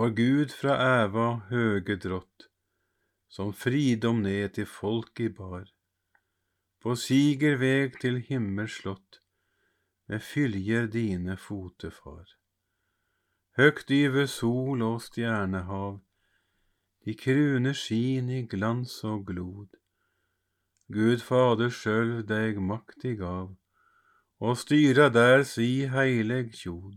Var Gud fra æva høge drått, som fridom ned til folk i bar, på siger veg til himmels slott, med fyljer dine fote far. Høgt yve sol og stjernehav, de krune skin i glans og glod. Gud Fader sjølv deg maktig gav, og styra der si heileg tjod.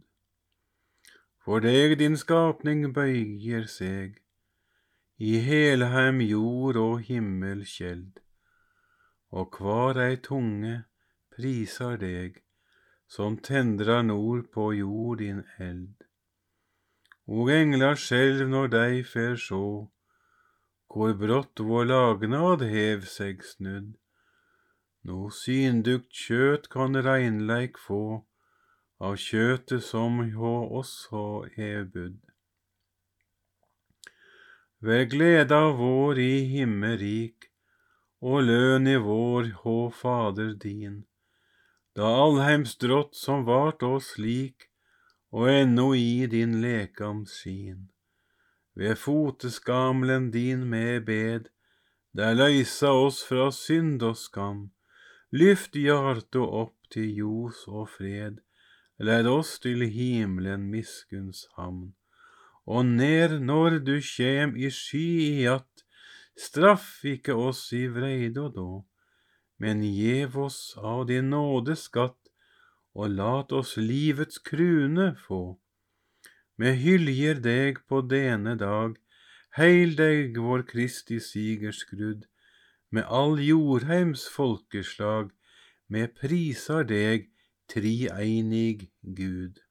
For deg din skapning bøyer seg, i helheim jord og himmel skjeld, og kvar ei tunge prisar deg, som tendrar nord på jord din eld. Og englar skjelv når dei fer sjå, hvor brått vår lagnad hev seg snudd. No syndugt kjøt kan reinleik få, av kjøtet som hjå oss er budd. Vær gleda vår i himmerik, og løn i vår hå Fader din, da allheims drott som vart oss lik, og ennå i din lekam skin. Ved foteskamlen din med bed, der løysa oss fra synd og skam, lyft hjarto opp til ljos og fred, led oss til himmelen miskunns hamn. Og ned når du kjem i sky iatt, straff ikke oss i vreide og då, men gjev oss av din nåde skatt, og lat oss livets krune få. Me hyljer deg på denne dag, heil deg vår Kristi sigerskrudd, med all jordheims folkeslag, me prisar deg, trieinig Gud.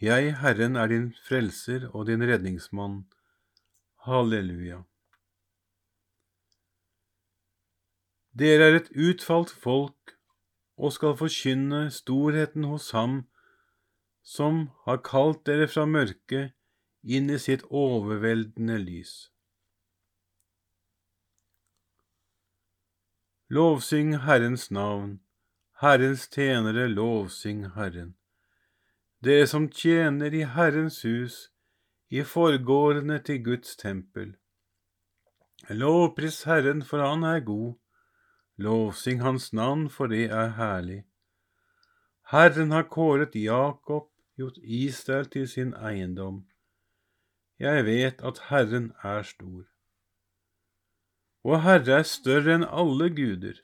Jeg, Herren, er din frelser og din redningsmann. Halleluja. Dere er et utvalgt folk og skal forkynne storheten hos Ham som har kalt dere fra mørket inn i sitt overveldende lys. Lovsyng Herrens navn, Herrens tjenere, lovsyng Herren. Dere som tjener i Herrens hus, i forgårdene til Guds tempel. Lovpris Herren, for Han er god Lovsyng hans navn, for det er herlig. Herren har kåret Jakob, gjort Israel til sin eiendom. Jeg vet at Herren er stor. Og Herre er større enn alle guder.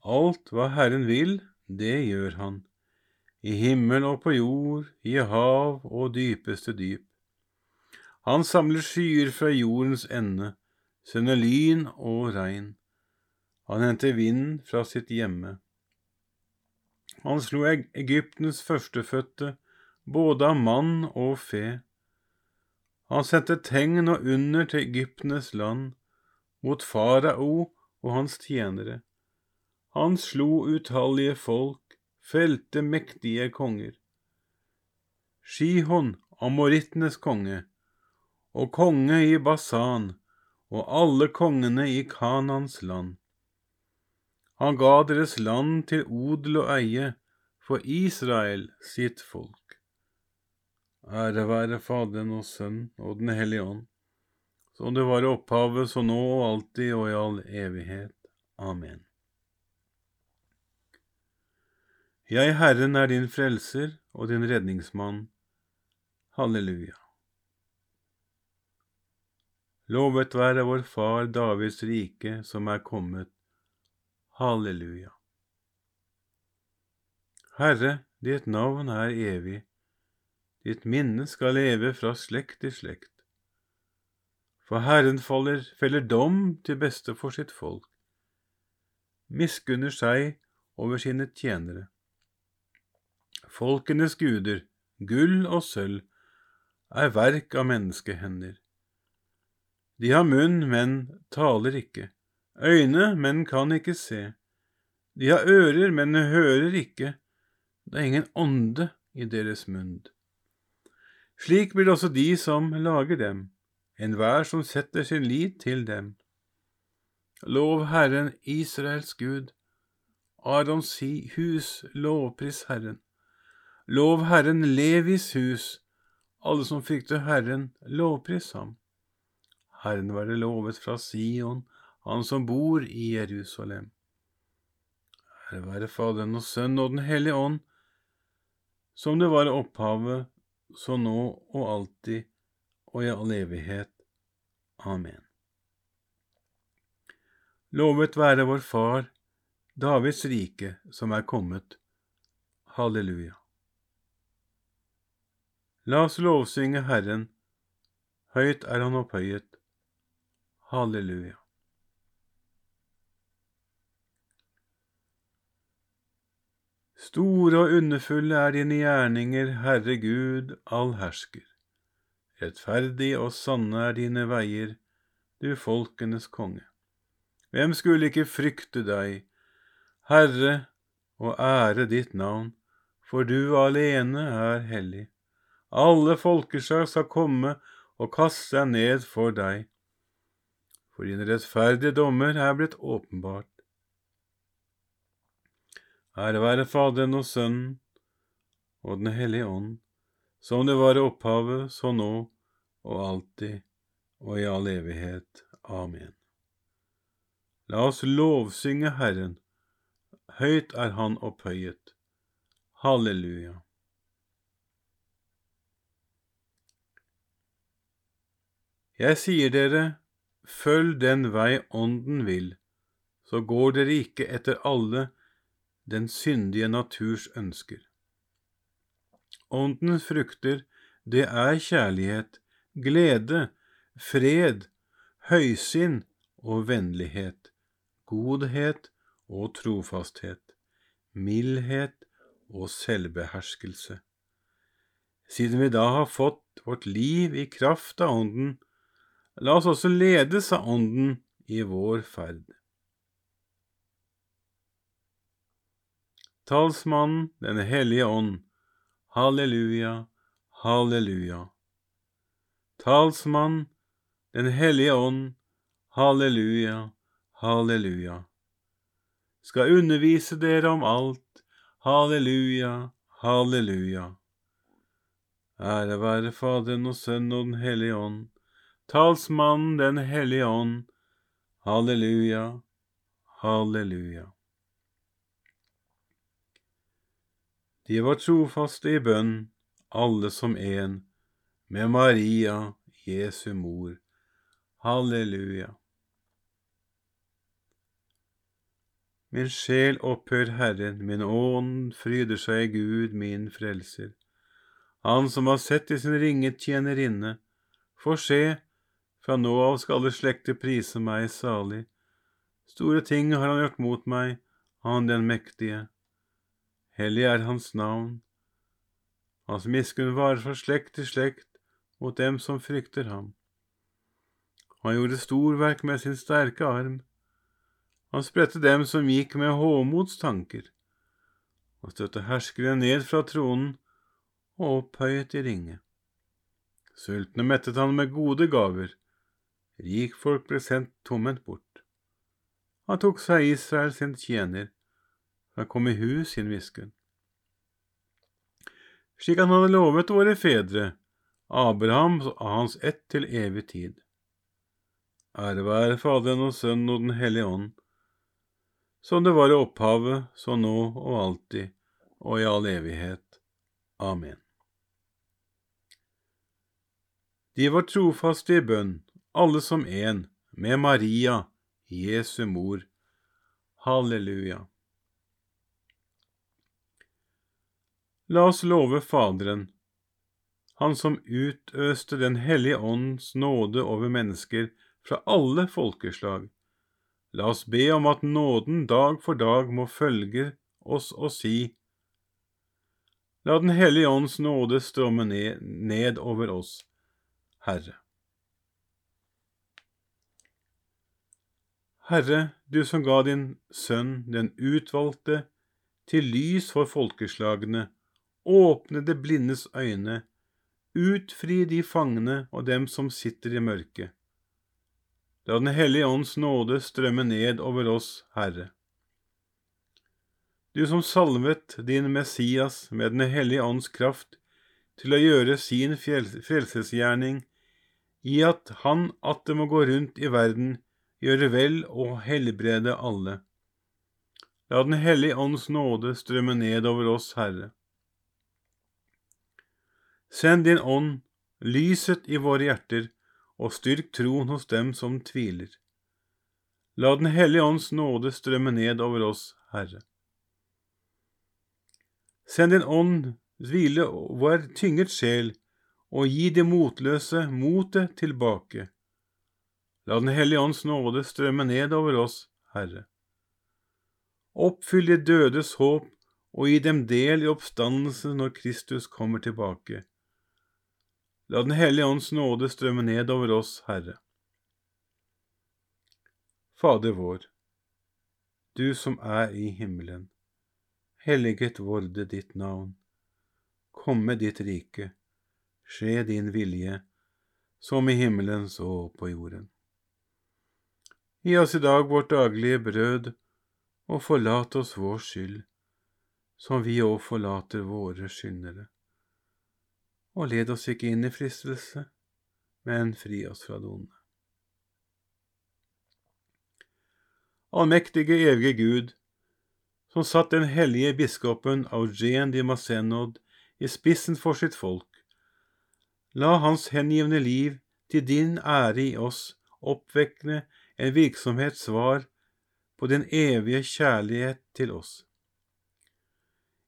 Alt hva Herren vil, det gjør han, i himmel og på jord, i hav og dypeste dyp. Han samler skyer fra jordens ende, sender lyn og regn. Han henter vinden fra sitt hjemme. Han slo Egyptens førstefødte, både av mann og fe. Han sendte tegn og under til Egyptenes land, mot farao og hans tjenere. Han slo utallige folk, felte mektige konger. Shihon, amorittenes konge, og konge i Basan, og alle kongene i Kanans land. Han ga deres land til odel og eie for Israel sitt folk. Ære være Faderen og Sønnen og Den hellige ånd, som det var i opphavet, så nå og alltid og i all evighet. Amen. Jeg, Herren, er din frelser og din redningsmann. Halleluja. Lovet være vår Far Davids rike, som er kommet Halleluja. Herre, ditt navn er evig, ditt minne skal leve fra slekt til slekt. For Herren faller, feller dom til beste for sitt folk, miskunner seg over sine tjenere. Folkenes guder, gull og sølv, er verk av menneskehender. De har munn, men taler ikke, øyne, men kan ikke se. De har ører, men hører ikke, det er ingen ånde i deres munn. Slik blir det også de som lager dem, enhver som setter sin lit til dem. Lov Herren Israels Gud, Arons hus, lovpris Herren. Lov Herren Levis hus, alle som frykter Herren, lovpris ham. Herren være lovet fra Sion, han som bor i Jerusalem. Ære være Faderen og Sønnen og Den hellige ånd, som det var opphavet, så nå og alltid og i all evighet. Amen. Lovet være vår Far, Davids rike, som er kommet. Halleluja. La oss lovsynge Herren, høyt er Han opphøyet. Halleluja. Store og underfulle er dine gjerninger, Herre Gud, allhersker. Rettferdige og sanne er dine veier, du folkenes konge. Hvem skulle ikke frykte deg, Herre, og ære ditt navn, for du alene er hellig. Alle folkeslag skal komme og kaste seg ned for deg, for dine rettferdige dommer er blitt åpenbart. Ære være Faderen og Sønnen og Den hellige ånd, som det var i opphavet, så nå og alltid og i all evighet. Amen. La oss lovsynge Herren, høyt er Han opphøyet. Halleluja. Jeg sier dere, følg den vei Ånden vil, så går dere ikke etter alle den syndige naturs ønsker. Åndens frukter, det er kjærlighet, glede, fred, høysinn og vennlighet, godhet og trofasthet, mildhet og selvbeherskelse. Siden vi da har fått vårt liv i kraft av Ånden, la oss også ledes av Ånden i vår ferd. Talsmannen, Den hellige ånd, halleluja, halleluja. Talsmann, Den hellige ånd, halleluja, halleluja. Skal undervise dere om alt, halleluja, halleluja. Ære være Faderen og Sønnen og Den hellige ånd, talsmannen Den hellige ånd, halleluja, halleluja. De var trofaste i bønn, alle som en, med Maria, Jesu mor. Halleluja. Min sjel opphør Herren, min ånd fryder seg i Gud, min frelser. Han som har sett i sin ringe tjenerinne, får se, fra nå av skal alle slekter prise meg salig. Store ting har han gjort mot meg, han den mektige. Hellig er hans navn. Hans miskunn varer fra slekt til slekt mot dem som frykter ham. Han gjorde storverk med sin sterke arm. Han spredte dem som gikk med håmods tanker, og støtte herskere ned fra tronen og opphøyet i ringe. Sultne mettet han med gode gaver, rikfolk ble sendt tomhendt bort. Han tok seg Israel sin tjener, han kom i hus sin hvisken. Slik han hadde lovet våre fedre, Abraham og hans ett til evig tid. Ære være Faderen og Sønnen og Den hellige ånd, som det var i opphavet, så nå og alltid og i all evighet. Amen. De var trofaste i bønn, alle som en, med Maria, Jesu mor. Halleluja. La oss love Faderen, Han som utøste Den hellige ånds nåde over mennesker fra alle folkeslag. La oss be om at nåden dag for dag må følge oss og si, La Den hellige ånds nåde strømme ned, ned over oss, Herre. Herre, du som ga din sønn, den utvalgte, til lys for folkeslagene, åpne det blindes øyne, utfri de fangne og dem som sitter i mørket. La Den hellige ånds nåde strømme ned over oss, Herre. Du som salvet din Messias med Den hellige ånds kraft til å gjøre sin frelsesgjerning, i at han at det må gå rundt i verden, gjøre vel og helbrede alle. La Den hellige ånds nåde strømme ned over oss, Herre. Send din ånd, lyset i våre hjerter, og styrk troen hos dem som tviler. La Den hellige ånds nåde strømme ned over oss, Herre. Send din ånd hvile vår tynget sjel, og gi de motløse motet tilbake. La Den hellige ånds nåde strømme ned over oss, Herre. Oppfyll de dødes håp og gi dem del i oppstandelsen når Kristus kommer tilbake. La Den hellige ånds nåde strømme ned over oss, Herre. Fader vår, du som er i himmelen helliget vorde ditt navn. Komme ditt rike, skje din vilje, som i himmelen så på jorden. Gi oss i dag vårt daglige brød, og forlat oss vår skyld, som vi òg forlater våre skyldnere. Og led oss ikke inn i fristelse, men fri oss fra det. Allmektige, evige Gud, som satt den hellige biskopen Augen de Massenod i spissen for sitt folk. La hans hengivne liv til din ære i oss oppvekkende en virksomhets svar på din evige kjærlighet til oss.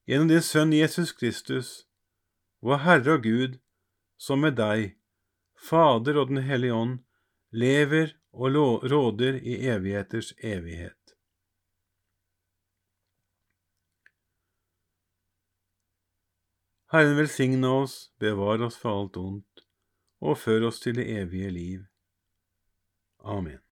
Gjennom din Sønn Jesus Kristus, vår Herre og Gud, som med deg, Fader og Den hellige ånd, lever og råder i evigheters evighet. Herren velsigne oss, bevare oss for alt ondt, og før oss til det evige liv. Amen.